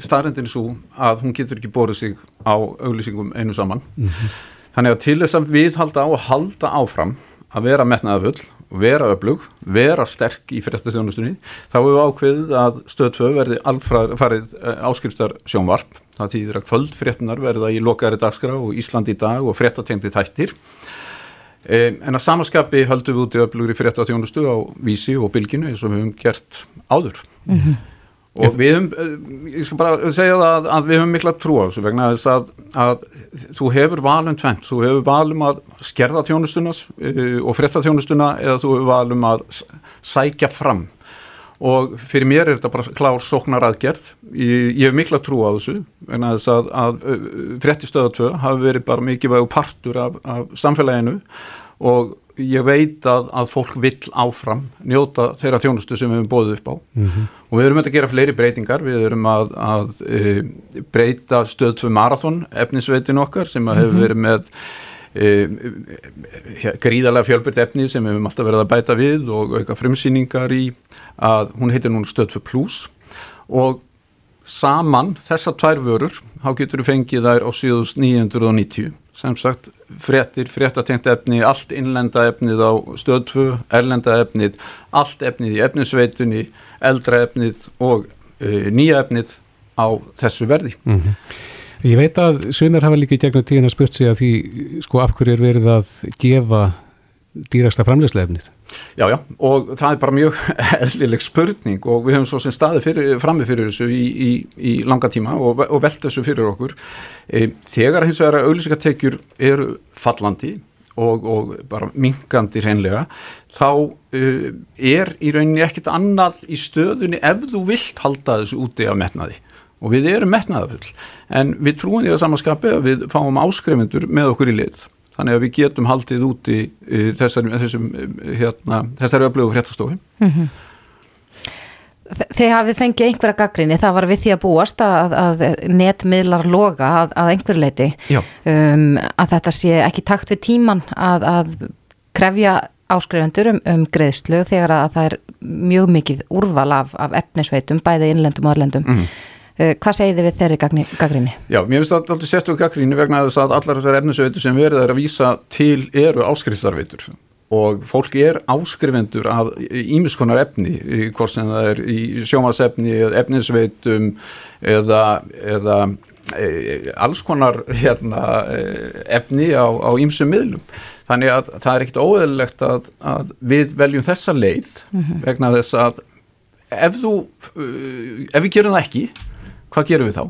staðrendin er svo að hún getur ekki borðið sig á auglýsingum einu saman mm -hmm. þannig að til þess að við halda á að halda áfram að vera metnaðafull vera öflug, vera sterk í fyrirstastjónustunni, þá hefur við ákveðið að stöð 2 verði alfarið eh, áskrifstar sjónvarp, það týðir að kvöldfréttunar verða í lokaðri dagskrá og Ísland í dag og fréttatengti þættir. En að samaskapi höldum við út í öflugri fyrirstastjónustu á vísi og bylginu eins og við hefum gert áður. Mm -hmm og við höfum, eh, ég skal bara segja það að, að við höfum mikla trú á þessu vegna þess að, að þú hefur valum tvent, þú hefur valum að skerða þjónustunas uh, og fretta þjónustuna eða þú hefur valum að sækja fram og fyrir mér er þetta bara klár sóknar aðgerð, ég, ég hef mikla trú á þessu vegna þess að, að frettistöða 2 hafi verið bara mikið vægu partur af, af samfélaginu og ég veit að, að fólk vill áfram njóta þeirra þjónustu sem við hefum bóðið upp á mm -hmm. og við erum að gera fleiri breytingar við erum að, að e, breyta stöð 2 marathón efnisveitin okkar sem mm -hmm. hefur verið með gríðarlega fjölbyrgt efni sem við hefum alltaf verið að bæta við og auka frumsýningar í að hún heitir núna stöð 2 plus og saman þessar tvær vörur þá getur við fengið þær á 7990 sem sagt fréttir, fréttatengt efni, allt innlenda efnið á stöðtfu, erlenda efnið, allt efnið í efnisveitunni, eldra efnið og e, nýja efnið á þessu verði. Mm -hmm. Ég veit að svimir hafa líka í gegnum tíðin að spurt sig að því sko af hverju er verið að gefa dýrasta framlegslega efnið? Já, já, og það er bara mjög eðlileg spurning og við höfum svo sem staði frammi fyrir þessu í, í, í langa tíma og, og velt þessu fyrir okkur. E, þegar hins vegar auðlýsingatekjur eru fallandi og, og bara mingandi hreinlega, þá uh, er í rauninni ekkit annað í stöðunni ef þú vilt halda þessu úti af metnaði og við erum metnaðafull en við trúum því að samanskapi að við fáum áskrifundur með okkur í lið. Þannig að við getum haldið úti þessari, þessum, hérna, þessari öflugu fréttastofi mm -hmm. Þegar hafið fengið einhverja gaggrinni, það var við því að búast að, að netmiðlar loga að, að einhver leiti um, að þetta sé ekki takt við tíman að, að krefja áskrifundur um, um greiðslu þegar að það er mjög mikið úrval af, af efnisveitum, bæði innlendum og erlendum. Mm -hmm. Eh, hvað segir þið við þeirri gaggrinni? Já, mér finnst alltaf sérstu gaggrinni vegna að þess að allar þessar efnisveitur sem verður að vísa til eru áskriftarveitur og fólki er áskrifendur af ímiskonar efni, hvort sem það er í sjómasefni eða efnisveitum eða, eða e, alls konar hérna, e, efni á ímsum miðlum. Þannig að það er ekkit óeðlilegt að, að við veljum þessa leið -hmm. vegna þess að ef, þú, ef við gerum það ekki hvað gerum við þá?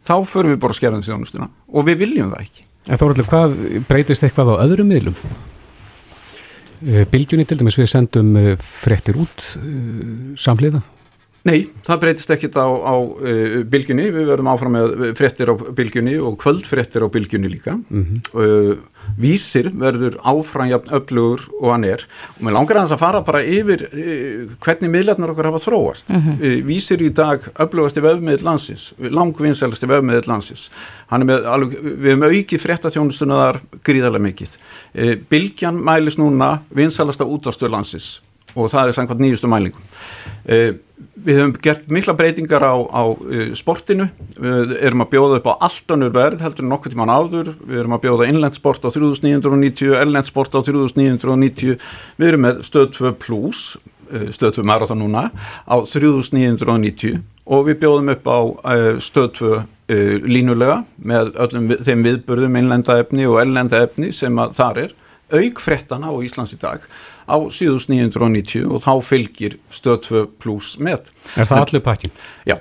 Þá förum við bara ánustuna og við viljum það ekki. En alveg hvað breytist eitthvað á öðrum miðlum? Eh, Bilgjunni til dæmis við sendum eh, frettir út eh, samliða? Nei, það breytist ekkit á, á uh, bylgjunni, við verðum áfram með frettir á bylgjunni og kvöldfrettir á bylgjunni líka. Mm -hmm. uh, vísir verður áframjafn öflugur og hann er. Og mér langar að þess að fara bara yfir uh, hvernig miðlarnar okkar hafa þróast. Mm -hmm. vísir í dag öflugast í vefmiðl landsins, langvinnsælast í vefmiðl landsins með, alveg, við hefum aukið frettatjónustunar gríðarlega mikið. Bylgjan mælis núna vinsælasta útvarstöð landsins og það er samkvæmt nýjustu mælingum. Við höfum gert mikla breytingar á, á uh, sportinu, við erum að bjóða upp á allt önnur verð heldur en nokkur tíman áður, við erum að bjóða innlendsport á 3990, ellendsport á 3990, við erum með stöð 2 plus, uh, stöð 2 marathon núna á 3990 og við bjóðum upp á stöð 2 uh, línulega með öllum þeim viðburðum innlendaefni og ellendaefni sem að þar er, aukfrettana á Íslands í dag á 7990 og þá fylgir stöð 2 pluss með. Er það allir pakkin? Já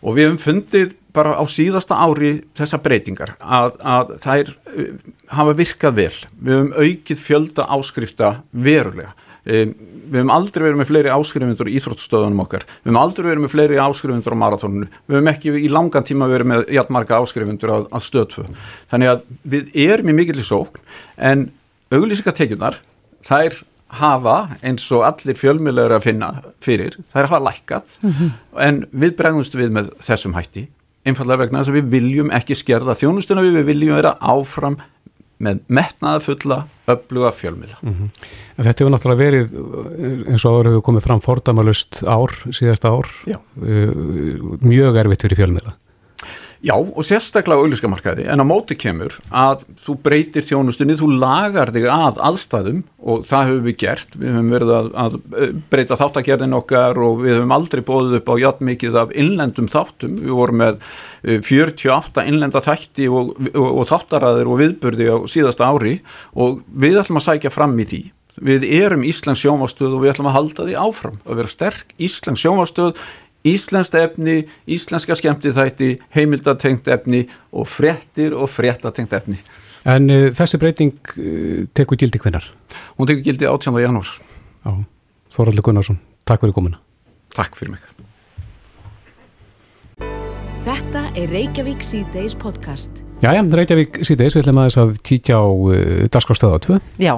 og við hefum fundið bara á síðasta ári þessa breytingar að, að þær uh, hafa virkað vel. Við hefum aukið fjölda áskrifta verulega. Um, við hefum aldrei verið með fleiri áskrifundur í Íþróttustöðunum okkar. Við hefum aldrei verið með fleiri áskrifundur á maratónunu. Við hefum ekki í langan tíma verið með hjartmarka áskrifundur að, að stöðfu. Þannig að við erum í mikill í sókn en auglýsingatekjunar þær hafa eins og allir fjölmjölegur að finna fyrir, þær hafa lækkað mm -hmm. en við bregðumst við með þessum hætti einfallega vegna þess að við viljum ekki skerða þjónustuna við, við viljum vera áfram með metnaða fulla öfluga fjölmila. Mm -hmm. Þetta hefur náttúrulega verið eins og áður hefur komið fram fordamalust ár, síðasta ár, Já. Uh, mjög erfitt fyrir fjölmila. Já og sérstaklega á auðlískamarkaði en á móti kemur að þú breytir þjónustunni, þú lagar þig að aðstæðum og það höfum við gert, við höfum verið að, að breyta þáttakerðin okkar og við höfum aldrei bóðið upp á játn mikið af innlendum þáttum, við vorum með 48 eh, innlenda þætti og, og, og þáttaraðir og viðburði á síðasta ári og við ætlum að sækja fram í því. Við erum Íslands sjónvastöð og við ætlum að halda því áfram að vera sterk Íslands sjónvastöð Íslensk efni, íslenska skemmtithætti, heimildatengt efni og frettir og frettatengt efni. En uh, þessi breyting uh, tekur gildi hvenar? Hún tekur gildi 18. janúar. Já, Þoraldur Gunnarsson, takk fyrir komuna. Takk fyrir mig. Þetta er Reykjavík C-Days podcast. Jæja, Reykjavík C-Days, við ætlum aðeins að kíkja á uh, Darskárstöða 2. Já,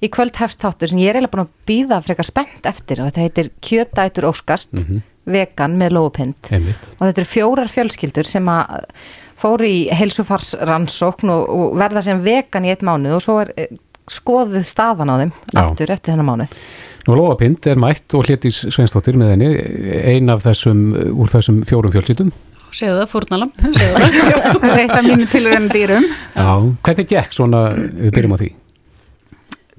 í kvöld hefst þáttur sem ég er eiginlega búin að býða frekar spennt eftir og þetta heitir Kjötætur Óskast. Mm -hmm vegan með lópind og þetta er fjórar fjölskyldur sem að fóru í heilsufarsrannsókn og, og verða sem vegan í eitt mánu og svo er eh, skoðið staðan á þeim Já. aftur eftir þennan mánu Nú Lóapind er mætt og hléttis Sveinstóttir með henni, ein af þessum úr þessum fjórum fjölskyldum. Segðu það, fórnalam Þetta er mínu tilvægum dýrum. Já, hvernig gekk svona, við byrjum á því?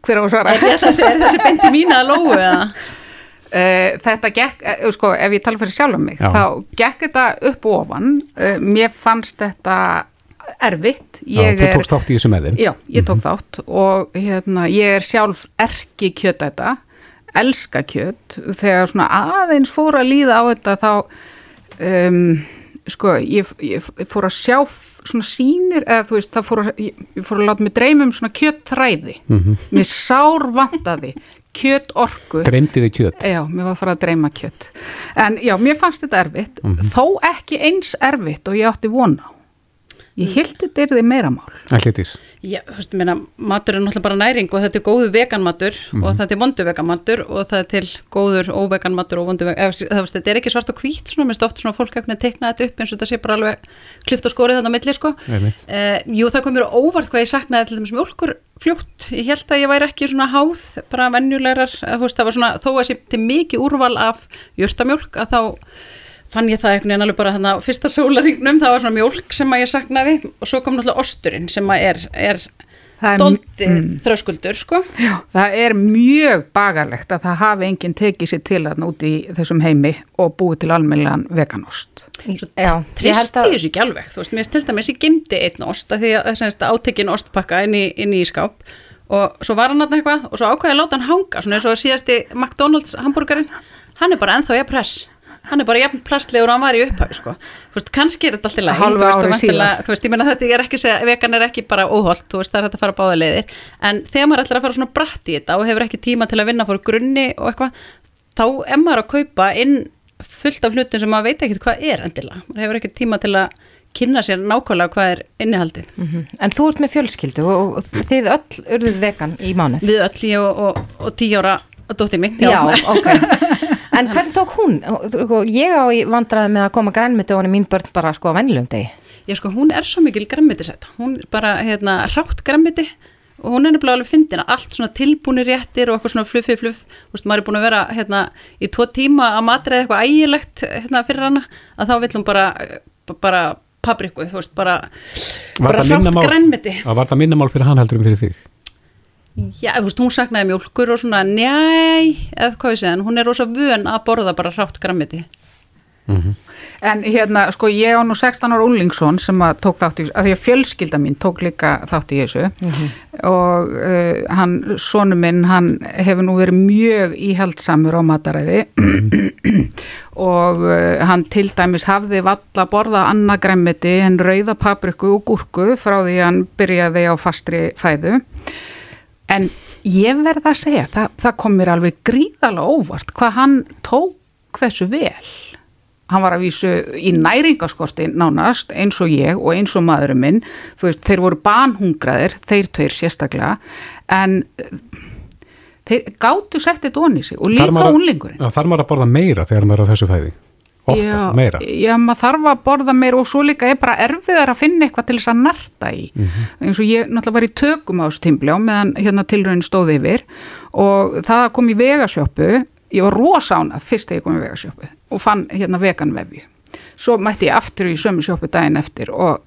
Hver á svara? Er þessi, þessi bendi mín að lóu eða? Uh, þetta gekk, uh, sko, ef ég tala fyrir sjálf um mig, Já. þá gekk þetta upp og ofan, uh, mér fannst þetta erfitt ég Já, þú tókst þátt í þessu með þinn Já, ég tók mm -hmm. þátt og hérna, ég er sjálf erki kjöt þetta elska kjöt, þegar svona aðeins fór að líða á þetta þá um, sko, ég, ég fór að sjá svona sínir, eða þú veist, það fór að ég fór að láta mig dreyma um svona kjöttræði mm -hmm. mér sár vantaði kjött orku Dreymdi þið kjött? Já, mér var að fara að dreyma kjött en já, mér fannst þetta erfitt mm -hmm. þó ekki eins erfitt og ég átti vona á Ég held þetta er því meira mál. Ætlitís. Já, þú veist, að matur er náttúrulega bara næring og þetta er góðu veganmatur mm -hmm. og þetta er vondu veganmatur og það er til góður óveganmatur og vondu veganmatur. Þetta er ekki svart og hvít, svona, mér stótt svona fólk að tekna þetta upp eins og þetta sé bara alveg klift og skórið þannig á milli, sko. Eh, jú, það kom mér óvart hvað ég saknaði til þess mjölkur fljótt. Ég held að ég væri ekki svona háð, bara venjulegar, þú veist, það var svona, þó að að fann ég það einhvern veginn alveg bara þannig að fyrsta sólaringnum það var svona mjölk sem að ég saknaði og svo kom náttúrulega osturinn sem að er, er doldi mm. þröskuldur sko. Já, það er mjög bagarlegt að það hafi enginn tekið sér til að núti í þessum heimi og búið til almennilegan veganost. Já, trist í þessu ekki alveg, þú veist, mér stilt að mér sé gemdi einn ost að því að átekinn ostpakka inn í, inn í skáp og svo var hann alltaf eitthvað og svo ákvæði að láta hann hanga svona eins og síðasti McDonalds hambúrgarinn, hann er bara enþá ég press hann er bara jafn plastlegur og hann var í upphæfi sko. kannski er þetta alltaf læg þú veist, ég menna þetta er ekki segja, vegan er ekki bara óholt, þú veist, það er þetta að fara báða leiðir en þegar maður ætlar að fara svona bratt í þetta og hefur ekki tíma til að vinna fór grunni og eitthvað, þá er maður að kaupa inn fullt af hlutin sem maður veit ekki hvað er endilega, maður hefur ekki tíma til að kynna sér nákvæmlega hvað er innihaldið. Mm -hmm. En þú ert með fjölskyldu og þið öll urðuð vegan í mánuð? Við öll, ég og, og, og tí ára dóttið mín. Já, já ok. En hvernig tók hún? Sko, ég á í vandraði með að koma grænmyndi og hann er mín börn bara sko á vennilegum degi. Já sko, hún er svo mikil grænmyndisætt. Hún er bara hérna rátt grænmyndi og hún er nefnilega alveg fyndin að allt svona tilbúni réttir og eitthvað svona fluffi fluff. Þú veist, maður er búin að vera hérna í tvo tíma að matriða eitthvað ægilegt hérna fyrir hana að þá vill hún bara, bara papriku, þú veist, bara, bara rátt grænmyndi. Var það minnamál fyrir hann heldur um fyrir þig? Já, þú veist, hún saknaði mjölkur og svona njæ, eða hvað ég segja, en hún er ósað vön að borða bara rátt grammiti. -hmm. en hérna sko ég á nú 16 ára Ullingsson sem að tók þátt í að því að fjölskylda mín tók líka þátt í þessu mm -hmm. og uh, hann, sonu minn hann hefur nú verið mjög íhaldsamur á mataræði og uh, hann til dæmis hafði valla borða annagræmmiti en rauða papriku og gúrku frá því hann byrjaði á fastri fæðu en ég verða að segja, það, það kom mér alveg gríðalega óvart hvað hann tók þessu vel. Hann var að vísu í næringaskorti nánast eins og ég og eins og maðurinn minn. Veist, þeir voru banhungraðir þeir tveir sérstaklega en eh, þeir gáttu settið doni sig og líka unlingurinn Þar maður að borða meira þegar maður er á þessu fæði ofta, já, meira. Já, maður þarf að borða meira og svo líka er bara erfiðar að finna eitthvað til þess að narta í. Mm -hmm. eins og ég náttúrulega var í tökum á þessu tímbljá meðan hérna tilröðin stóði yfir og það kom í vegasjópu ég var rosánað fyrst þegar ég kom í vegasjópu og fann hérna vegan vefju. Svo mætti ég aftur í sömu sjópu daginn eftir og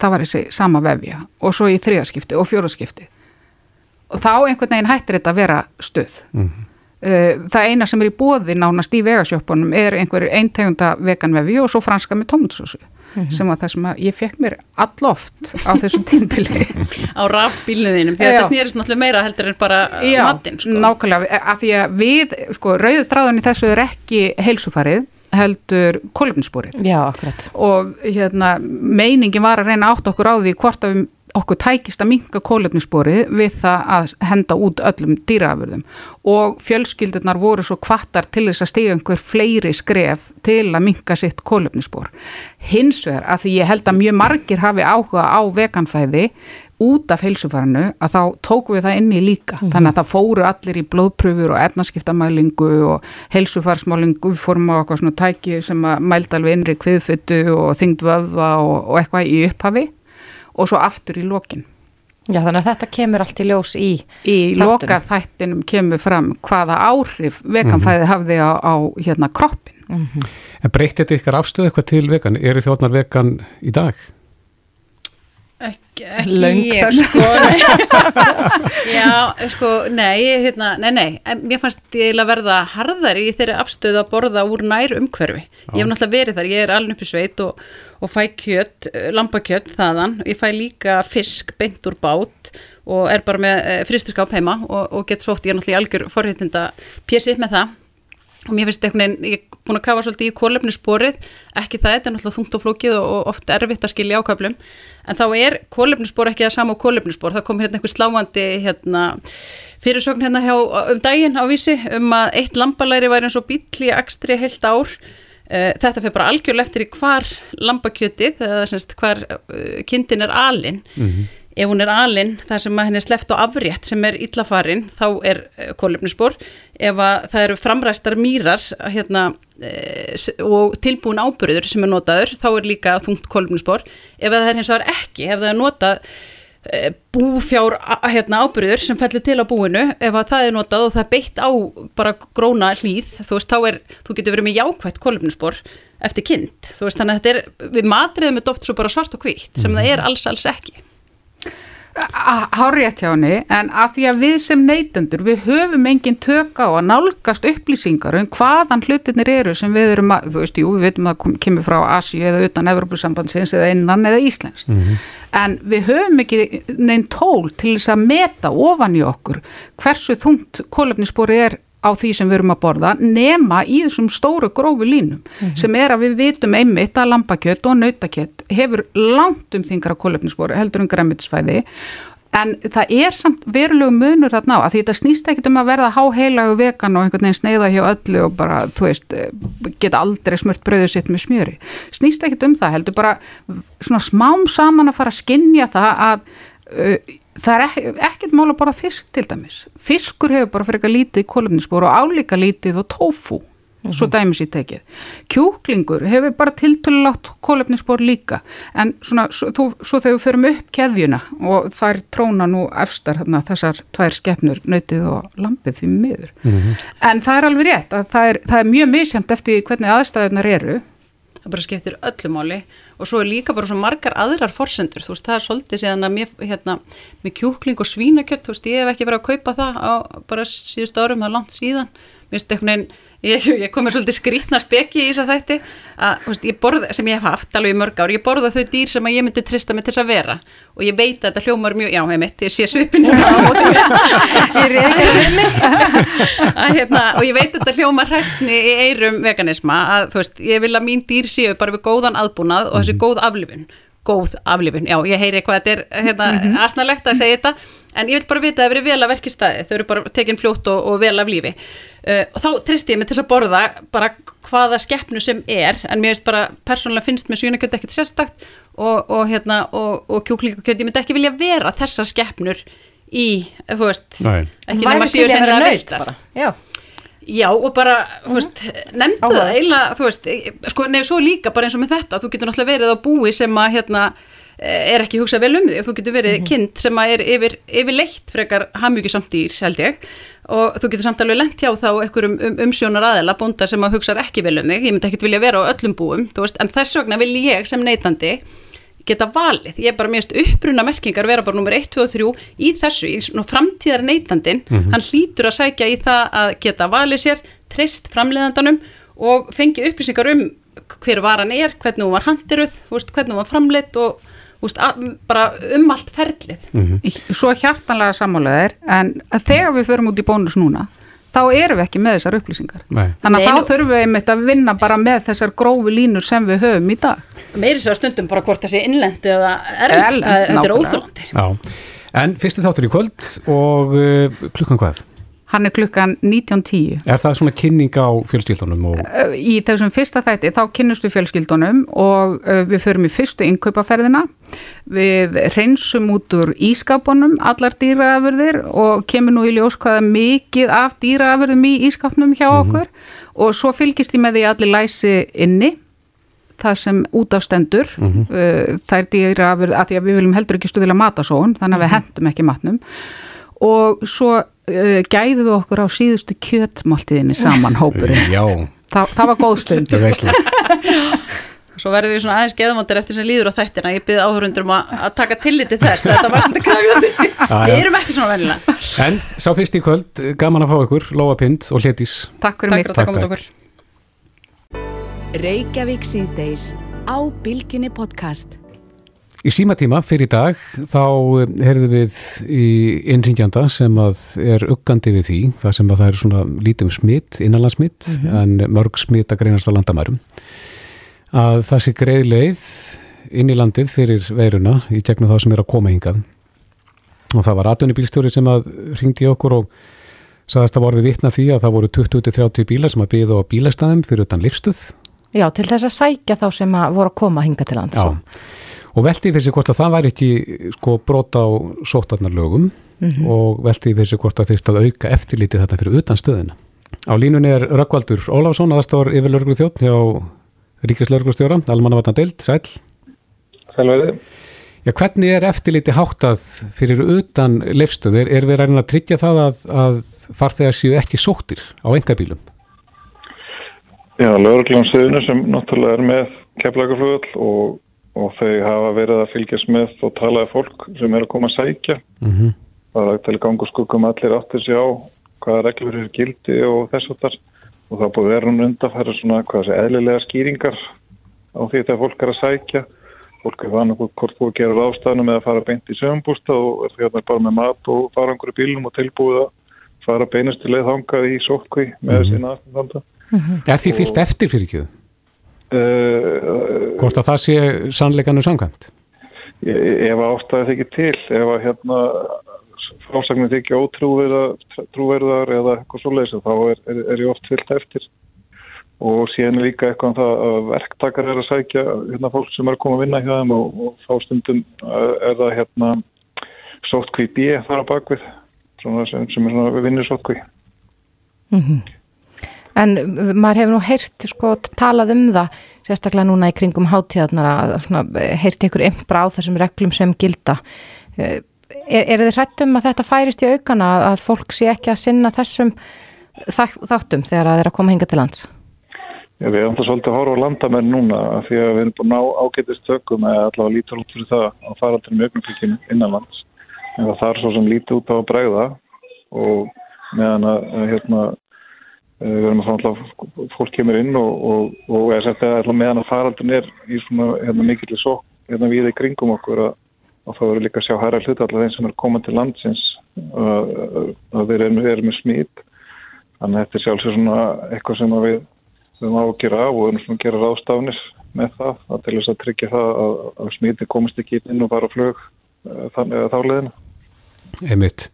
það var þessi sama vefja og svo í þriðaskipti og fjóraskipti og þá einhvern veginn hættir þetta að vera stöð mm -hmm. Það eina sem er í bóði nánast í vegasjópunum er einhver eintegunda vegan vefju og svo franska með tómatsósu mm -hmm. sem var það sem ég fekk mér alloft á þessum tímbili á rafbílnuðinum, því að þetta snýrist náttúrulega meira heldur en bara matinn sko. nákvæmlega, af því að við sko, rauðið þráðunni þessu er ekki heilsufarið heldur kolumnisporið Já, akkurat. Og hérna, meiningin var að reyna átt okkur á því hvort að við okkur tækist að minga kólefnissporið við það að henda út öllum dýraafurðum og fjölskyldunar voru svo kvartar til þess að stiga einhver fleiri skref til að minga sitt kólefnisspor. Hins vegar að því ég held að mjög margir hafi áhuga á veganfæði út af heilsufarinu að þá tóku við það inni líka. Mm -hmm. Þannig að það fóru allir í blóðpröfur og efnaskiptamælingu og heilsufarsmálingu fórum á eitthvað svona tæki sem að mælda alveg innri kviðfuttu og þingdvöfa og, og eitthvað í upphafi og svo aftur í lokin. Já þannig að þetta kemur allt í ljós í Í loka þættinum kemur fram hvaða áhrif veganfæði mm -hmm. hafði á, á hérna kroppin. Mm -hmm. En breytti þetta ykkar afstöðu eitthvað til vegan? Er þið orðnar vegan í dag? Ekki, ekki ég sko. Já, sko, nei, hérna, nei, nei. Mér fannst ég að verða harðar í þeirri afstöðu að borða úr nær umhverfi. Ég hef náttúrulega verið þar, ég er alveg upp í sveit og, og fæ kjött, lambakjött þaðan, ég fæ líka fisk beint úr bát og er bara með fristiskáp heima og, og gett svo oft, ég er náttúrulega í algjör forréttinda pjessið með það. Og mér finnst einhvern veginn, ég búin að kafa svolítið í kólefnissporið, ekki það, þetta er náttúrulega þungt og flókið og oft erfitt að skilja ákvæflum en þá er kólefnisspor ekki að sama kólefnisspor, það kom hérna einhver sláandi hérna, fyrirsögn hérna hjá, um daginn á vísi um að eitt lambalæri væri eins og bíli akstri heilt ár, uh, þetta fyrir bara algjörlega eftir í hvar lambakjötið, eða semst hvar uh, kindin er alinn mm -hmm ef hún er alinn þar sem henni er sleft á afrétt sem er illafarin þá er eh, kólefnisspor ef það eru framræstar mýrar hérna, e, og tilbúin ábyrður sem er notaður þá er líka þungt kólefnisspor ef það er hins vegar ekki, ef það er notað e, búfjár hérna, ábyrður sem fellur til á búinu ef það er notað og það er beitt á bara gróna hlýð, þú veist þá er þú getur verið með jákvægt kólefnisspor eftir kind, veist þannig að þetta er við matriðum þetta oft svo bara svart og hvitt sem mm. það er alls alls ekki Hárétt hjá henni, en að því að við sem neytendur, við höfum engin tök á að nálgast upplýsingar um hvaðan hlutinir eru sem við erum að, þú veist, jú, við veitum að það kemur frá Asíu eða utan Evropasambandsins eða innan eða Íslands, mm -hmm. en við höfum ekki neinn tól til þess að meta ofan í okkur hversu þungt kólefnisspori er á því sem við erum að borða nema í þessum stóru grófi línum mm -hmm. sem er að við vitum einmitt að lambakjött og nautakjött hefur langt um þingra kólöfnisspori heldur um græmitisfæði en það er samt verulegu munur þarna á að því þetta snýst ekkit um að verða háheilagu vegan og einhvern veginn sneiða hjá öllu og bara þú veist geta aldrei smurt bröðu sitt með smjöri snýst ekkit um það heldur bara svona smám saman að fara að skinja það að uh, það er ekki, ekkert mál að borða fisk til dæmis fiskur hefur bara fyrir eitthvað lítið kólumnisspor og álíka lítið og tofu mm -hmm. svo dæmis í tekið kjúklingur hefur bara tiltölulátt kólumnisspor líka en svona, svo, svo þegar við förum upp keðjuna og þær tróna nú efstar hérna, þessar tvær skeppnur nöytið og lampið því miður mm -hmm. en það er alveg rétt að það er, það er mjög misjæmt eftir hvernig aðstæðunar eru það bara skiptir öllu máli. Og svo er líka bara svo margar aðrar forsendur, þú veist, það er svolítið síðan að mér, hérna, með kjúkling og svínakjött, þú veist, ég hef ekki verið að kaupa það á bara síðust árum, það er langt síðan. Minnst einhvern veginn ég, ég komið svolítið skrítna speki í þess að þætti. Að, veist, ég borð, sem ég hef haft alveg í mörg ár, ég borða þau dýr sem ég myndi trista mig til þess að vera. Og ég veit að þetta hljómar mjög, já, hef mitt, ég sé svipinu ég reyði ekki að við mig hérna, og ég veit að þetta hljómar hræstni í eirum veganisma að þú veist, ég vil að mín dýr séu bara við góðan aðbúnað og þessi góð aflifin góð aflifin, já, ég heyri hvað þetta er hérna, mm -hmm. asnalegt að segja þetta en ég vil bara vita að það eru vel að verki staði þau eru bara tekin fljótt og, og vel af lífi. Uh, og þá trist ég mig til að borða bara hvaða skeppnu sem er en mér veist bara, persónulega finnst mér svínakjöld ekkert sérstakt og, og hérna og, og kjúklíkakjöld, ég myndi ekki vilja vera þessar skeppnur í, þú veist Nei. ekki nema síður henni að velta já Já og bara, þú veist, nefndu það eiginlega, þú veist, sko, nefnir svo líka bara eins og með þetta, þú getur náttúrulega verið á búi sem að, hérna, Eh, er ekki hugsað vel um því þú getur verið mm -hmm. kind sem er yfir, yfir leitt frekar hafmyggjusamt dýr held ég og þú getur samt alveg lengt hjá þá einhverjum um, umsjónar aðela bóndar sem að hugsað ekki vel um þig ég myndi ekkit vilja vera á öllum búum veist, en þess vegna vil ég sem neytandi geta valið, ég er bara mérst uppruna merkingar vera bara nummer 1, 2 og 3 í þessu, í framtíðar neytandin mm -hmm. hann hlýtur að sækja í það að geta valið sér, treyst framleiðandanum og fengi upplýsingar um hver varan er, hvernig hún var handiruð, hvernig hún var framleitt og úst, bara um allt ferlið mm -hmm. Svo hjartanlega sammálaðir en þegar við förum út í bónus núna þá erum við ekki með þessar upplýsingar. Nei. þannig að Nei, þá nú... þurfum við einmitt að vinna bara með þessar grófi línur sem við höfum í dag. Meiri svo stundum bara hvort það sé innlendi eða erlend, þetta er óþólandi En fyrstu þáttur í kvöld og uh, klukkan hvað? Hann er klukkan 19.10. Er það svona kynning á fjölskyldunum? Og... Í þessum fyrsta þætti þá kynnust við fjölskyldunum og við förum í fyrstu innkaupaferðina. Við reynsum út úr ískapunum allar dýraafurðir og kemur nú í ljós hvaða mikið af dýraafurðum í ískapnum hjá mhm. okkur mm -hmm. og svo fylgist ég með því allir læsi inni það sem út af stendur mm -hmm. það er dýraafurð að því að við viljum heldur ekki stuðila matasón þannig að við mhm. hendum ekki matnum og svo gæðum við okkur á síðustu kjötmáltiðinni saman hópurinn. Þa, það var góð stund. Svo verðum við svona aðeins geðmáttir eftir sem líður á þættina. Ég byrði áhörundur um að taka tilliti þess. Þetta var svolítið krafjandi. Við erum ekki svona vennilega En sá fyrst í kvöld, gaman að fá ykkur. Lóa Pind og Hlétís Takk fyrir mig. Takk fyrir okkur. Reykjavík síðdeis á Bilginni podcast Í símatíma fyrir dag þá eh, heyrðum við í innringjanda sem að er uggandi við því þar sem að það er svona lítum smitt, innanlandsmitt mm -hmm. en mörg smitt að greinast á landamærum. Að það sé greið leið inn í landið fyrir veiruna í gegnum þá sem er að koma hingað. Og það var aðunibílstjóri sem að ringdi okkur og sagðist að vorði vitna því að það voru 20-30 bílar sem að byggja á bílastæðum fyrir utan livstuð Já, til þess að sækja þá sem að voru að koma hinga til lands. Já og veldi fyrir sig hvort að það væri ekki sko brota á sótarnarlögum mm -hmm. og veldi fyrir sig hvort að þeirst að auka eftirlítið þetta fyrir utan stöðina. Á línunni er Rökkvaldur Ólafsson aðstór yfir lörglu þjótt hjá Ríkislörglustjóra, Almannavatna Deild, sæl. Sælveiði. Já, hvernig er eftirlítið háttað fyrir utan leifstöð? Er, við ræðin að tryggja það að, að farþegar séu ekki sóttir á engabílum? Já, lörgljónstöðinu sem náttúrulega er með keflagaflöðul og og þau hafa verið að fylgjast með og talaði fólk sem er að koma að sækja mm -hmm. það er til gangu skuggum allir áttir sig á hvaða reglur eru gildi og þess að þar og það búið verið undanfæra svona hvað sé eðlilega skýringar á því þegar fólk er að sækja fólk er vanað hvort búið að gera ástæðanum eða að fara beint í sögumbústa og er það bara með mat og fara einhverju bílum og tilbúið að fara beinustu leið þangað í sókvi með mm -hmm. sína aðstæðanda mm -hmm. Er því fyllt eftir fyrir ekki? Uh, Hvort að það sé sannleikanu samkvæmt? Ef ástæði þykir til, ef að hérna frásagnir þykja ótrúverðar eða eitthvað svoleiðis þá er, er, er ég oft fyllt eftir. Og síðan líka eitthvað um það að verktakar er að sækja hérna fólk sem er að koma að vinna hjá þeim og, og þá stundum er það hérna sótkví B þar á bakvið sem, sem er svona vinnir sótkví Mhm. mm En maður hefur nú heyrt sko talað um það, sérstaklega núna í kringum hátíðarnar að heyrt ykkur ymbra á þessum reglum sem gilda. Er, er þið hrættum að þetta færist í aukana að fólk sé ekki að sinna þessum þáttum þegar það er að koma hinga til lands? Já, við erum það svolítið að horfa á landamenn núna því að við erum búin að ágætist tökum eða allavega lítur út fyrir það að fara til mjögnumfylgjum innanlands. En það er svo sem lítur út á að bregða og meðan að hérna Eh, við erum að fá alltaf, fólk kemur inn og, og, og er þetta alltaf meðan að faraldun er í svona hérna, mikilvæg svo hérna við í kringum okkur að, að þá eru líka að sjá hæra hlut alltaf þeim sem er komað til landsins að, að við erum, erum með smít þannig að þetta er sjálfsög svona eitthvað sem við höfum á að gera og erum svona að gera ráðstafnis með það að til þess að tryggja það að, að smíti komist ekki inn og fara flög eh, þannig að þá leðina Einmitt.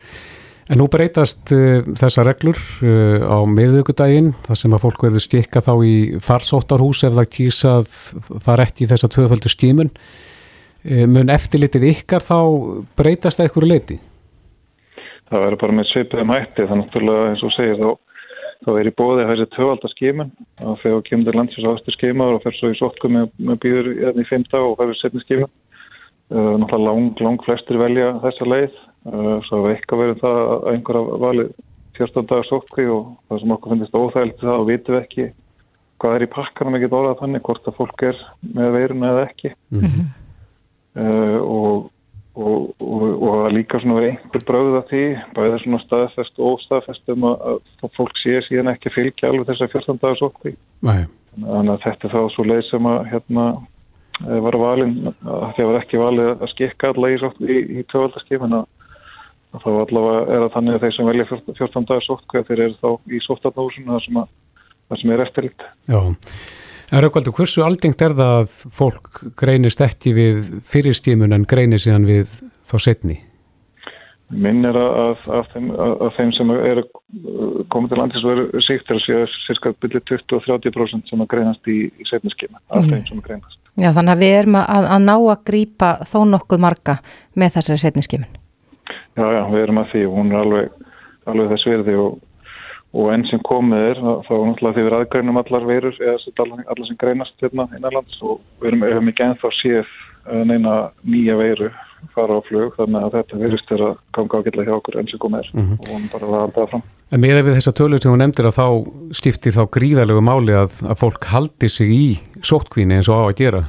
En nú breytast uh, þessar reglur uh, á miðugudaginn þar sem að fólk verður skikka þá í farsóttarhús ef það kýsa að fara ekki í þessa tvöföldu skímun. Uh, mun eftirlitið ykkar þá breytast eitthvað leiti? Það verður bara með sveipiðum hætti þannig að eins og segir þá, þá er í bóði þessi tvöfaldar skímun og þegar kemur landsins ástu skímar og fer svo í sótku með, með býður í fimm dag og fer við setni skímun. Náttúrulega lang, lang flestir velja þessa leið Eh, svo hefur eitthvað verið það að einhverja valið 14 dagar sótkví og það sem okkur finnist óþægilegt það og vitum við ekki hvað er í pakkanum ekki dólað þannig hvort að fólk er með veiruna eða ekki. Mm -hmm. uh, og, og, og, og að líka svona verið einhver bröða því bæðið svona staðfest og óstaðfest um að, að fólk sé síðan ekki fylgja alveg þess að 14 dagar sótkví þannig að þetta er þá svo leið sem að hérna var valin að því að það var ekki valið að skikka alla í, í, í tvövaldaskipin að þá allavega er það þannig að þeir sem velja 14 dagar sótkvæð þeir eru þá í sóttarnóðsuna sem, sem er eftirlit. Já, en Raukvaldur, hversu aldingt er það að fólk greinist ekki við fyrirstímun en greinir síðan við þá setni? Minn er að, að, þeim, að þeim sem eru komið til landis og eru síkt til að séu cirka byrju 20-30% sem að greinast í, í setniskima, af mm. þeim sem að greinast. Já, þannig að við erum að, að ná að grýpa þó nokkuð marga með þessari setniskimin. Já, já, við erum að því og hún er alveg, alveg þess verði og, og enn sem komið er þá náttúrulega því við aðgrænum allar veirur eða allar, sem greinast hérna innanlands og við erum, erum ekki ennþá séð eh, neina nýja veiru fara á flug þannig að þetta verist er að ganga ágætlega hjá okkur enn sem komið er mm -hmm. og hún bara var beða fram. En með við þessa tölur sem hún nefndir að þá skiptir þá gríðalegu máli að, að fólk haldi sig í sóttkvíni eins og á að gera?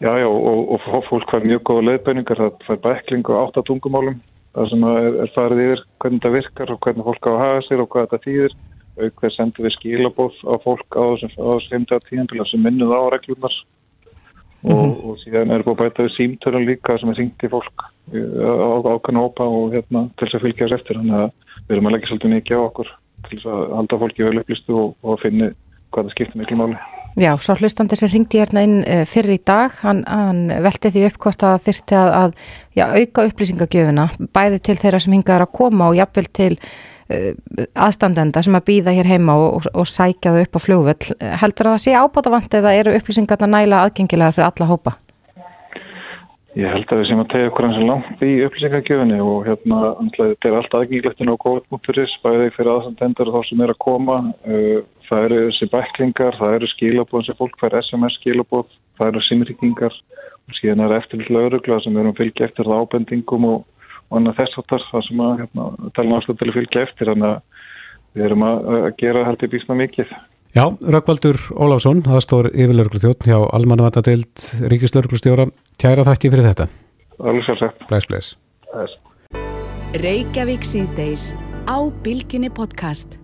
Já, já, og, og fólk fær mjög góða leiðbeiningar, það fær bækling og áttatungumálum það sem er, er farið yfir hvernig þetta virkar og hvernig fólk á að hafa sér og hvað þetta þýðir auk þeir sendu við skilabóð á fólk á þessum 50 tíðanbila sem minnuð á reglunar mm -hmm. og, mhm. og síðan er búið bæta við símtörun líka sem er syngt í fólk á ákveðna ópa og hérna til þess að fylgja þess eftir þannig að við erum að leggja svolítið mikið á okkur til þess að halda fólki vel upplýstu og, og að finna hvað það skiptir miklu máli Já, svo hlustandi sem ringdi hérna inn eh, fyrir í dag, hann, hann velti því upp hvort að þyrti að, að já, auka upplýsingagjöfuna, bæði til þeirra sem hingaður að koma og jafnvel til uh, aðstandenda sem að býða hér heima og, og, og sækja þau upp á fljóðvöld. Heldur að það sé ábátavant eða eru upplýsingarna næla aðgengilegar fyrir alla hópa? Ég held að við sem að tegja okkur eins og langt í upplýsingagjöfunni og hérna þetta er allt aðgengilegt inn á COVID-19 bæði fyrir aðstandendar og þá sem er að koma uh, það eru þessi bæklingar, það eru skilabóð sem fólk fær SMS skilabóð, það eru simryggingar og síðan er eftirlit laurugla sem við erum fylgja eftir það ábendingum og, og annað þess að það sem að hérna, tala náttúrulega til að fylgja eftir þannig að við erum að, að gera í bísna mikið. Já, Rökkvaldur Óláfsson, aðstór yfirlörglu þjótt hjá Almannavatadeild Ríkislörglustjóra, kæra þakki fyrir þetta. Alveg svolítið. Bless, bless. Reykjavík síðdeis á Bilginni podcast.